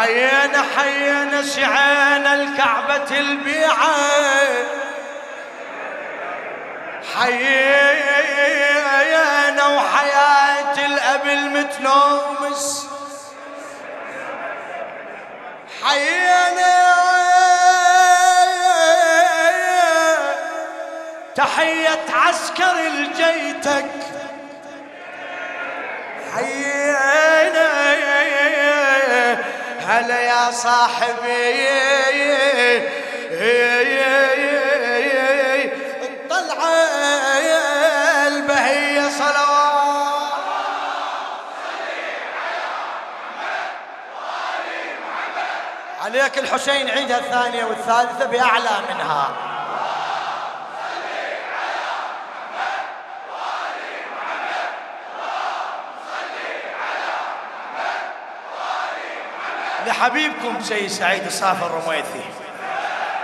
حيينا حيينا سعينا الكعبة البيعة حيينا وحياة الأب المتنومس. حيينا. تحية عسكر الجيتك. حيينا. هلا يا صاحبي؟ الطلعة البهية صلوات. عليك الحسين عيدها الثانية والثالثة بأعلى منها. لحبيبكم سيد سعيد الصافي الرميثي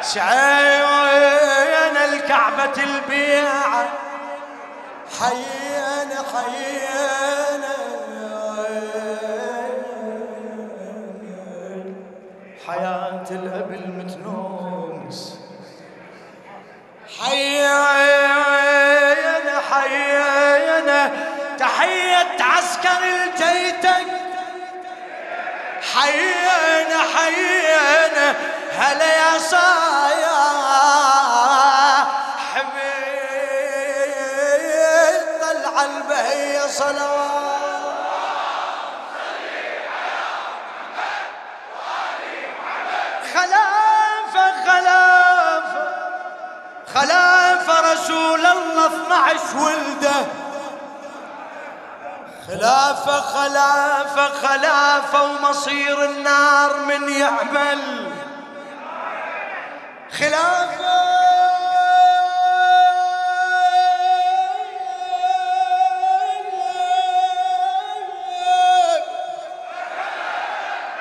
سعينا الكعبة البيعة حيينا حيينا حياة الأب المتنوس. حيينا حيينا تحية عسكر الجيتك. حيينا حيينا. هلا يا صايا. حبيب طلع البهية صلوات. خلافة خلافة. خلافة رسول الله 12 ولده. خلافة خلافة خلافة ومصير النار من يعمل. خلافة.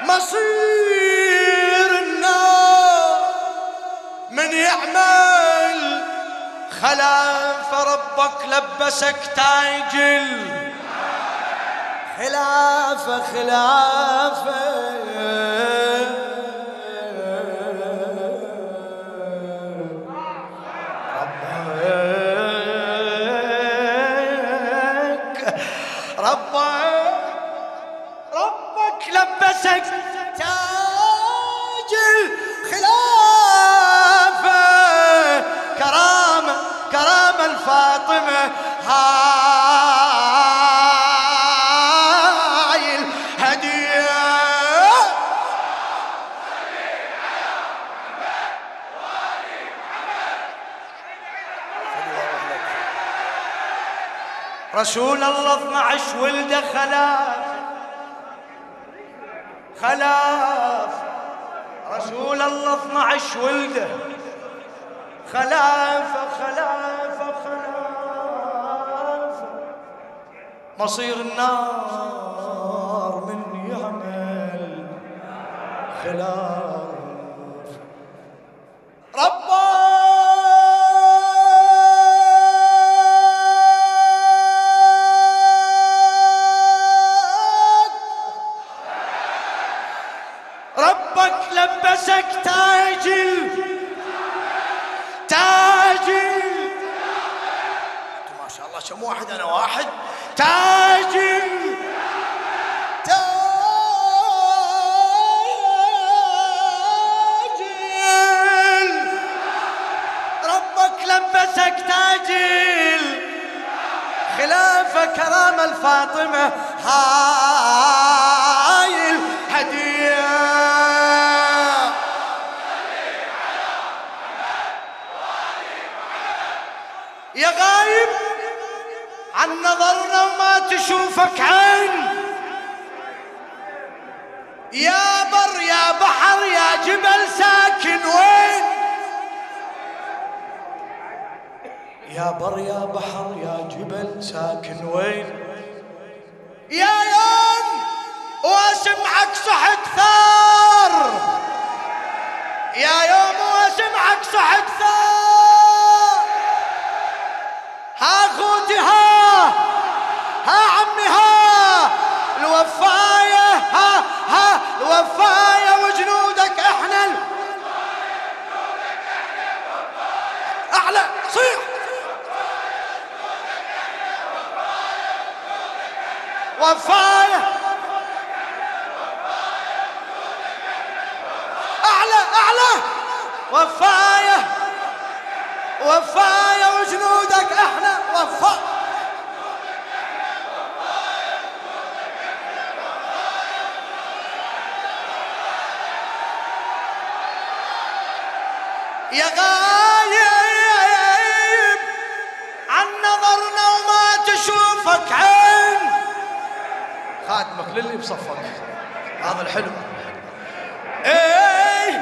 مصير النار من يعمل. خلافة ربك لبسك تاج خلافة خلافة ربك ربك ربك لبسك تاج الخلافة. كرامة كرامة الفاطمة. رسول الله 12 ولده خلاف. خلاف. رسول الله 12 ولده خلافة خلافة خلافة مصير النار من يعمل. خلاف. كم واحد أنا واحد. تاج ال- تاج ال- ربك لبسك تاج ال- خلافة كرامة الفاطمة هاي الهدية يا غايب عن نظرنا وما تشوفك عين. يا بر يا بحر يا جبل ساكن وين؟ يا بر يا بحر يا جبل ساكن وين؟ يا يوم واسمعك صحت ثار. يا يوم واسمعك صحت ثار صيح وفاية. أعلى أعلى. وفاية. وفاية. وجنودك خادمك للي بصفك. هذا الحلو إيه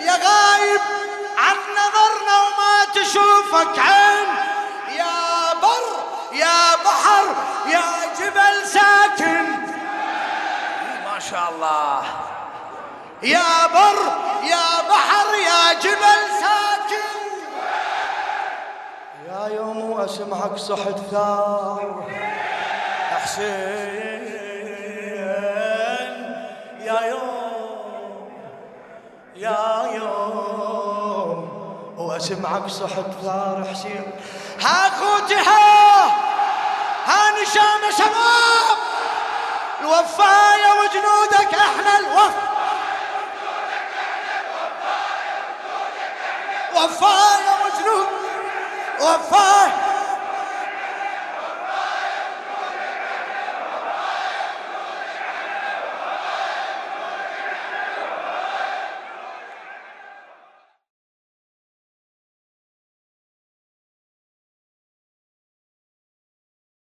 يا غايب عن نظرنا وما تشوفك عين. يا بر يا بحر يا جبل ساكن. ما شاء الله. يا بر يا بحر يا جبل ساكن. يا يوم واسمعك صحت ثار. حسين. يا يوم. واسمعك صحت ثار حسين. ها خوتي ها. نشامه شباب. الوفاية وجنودك إحنا الوفا وفاء يا مجنون وفاء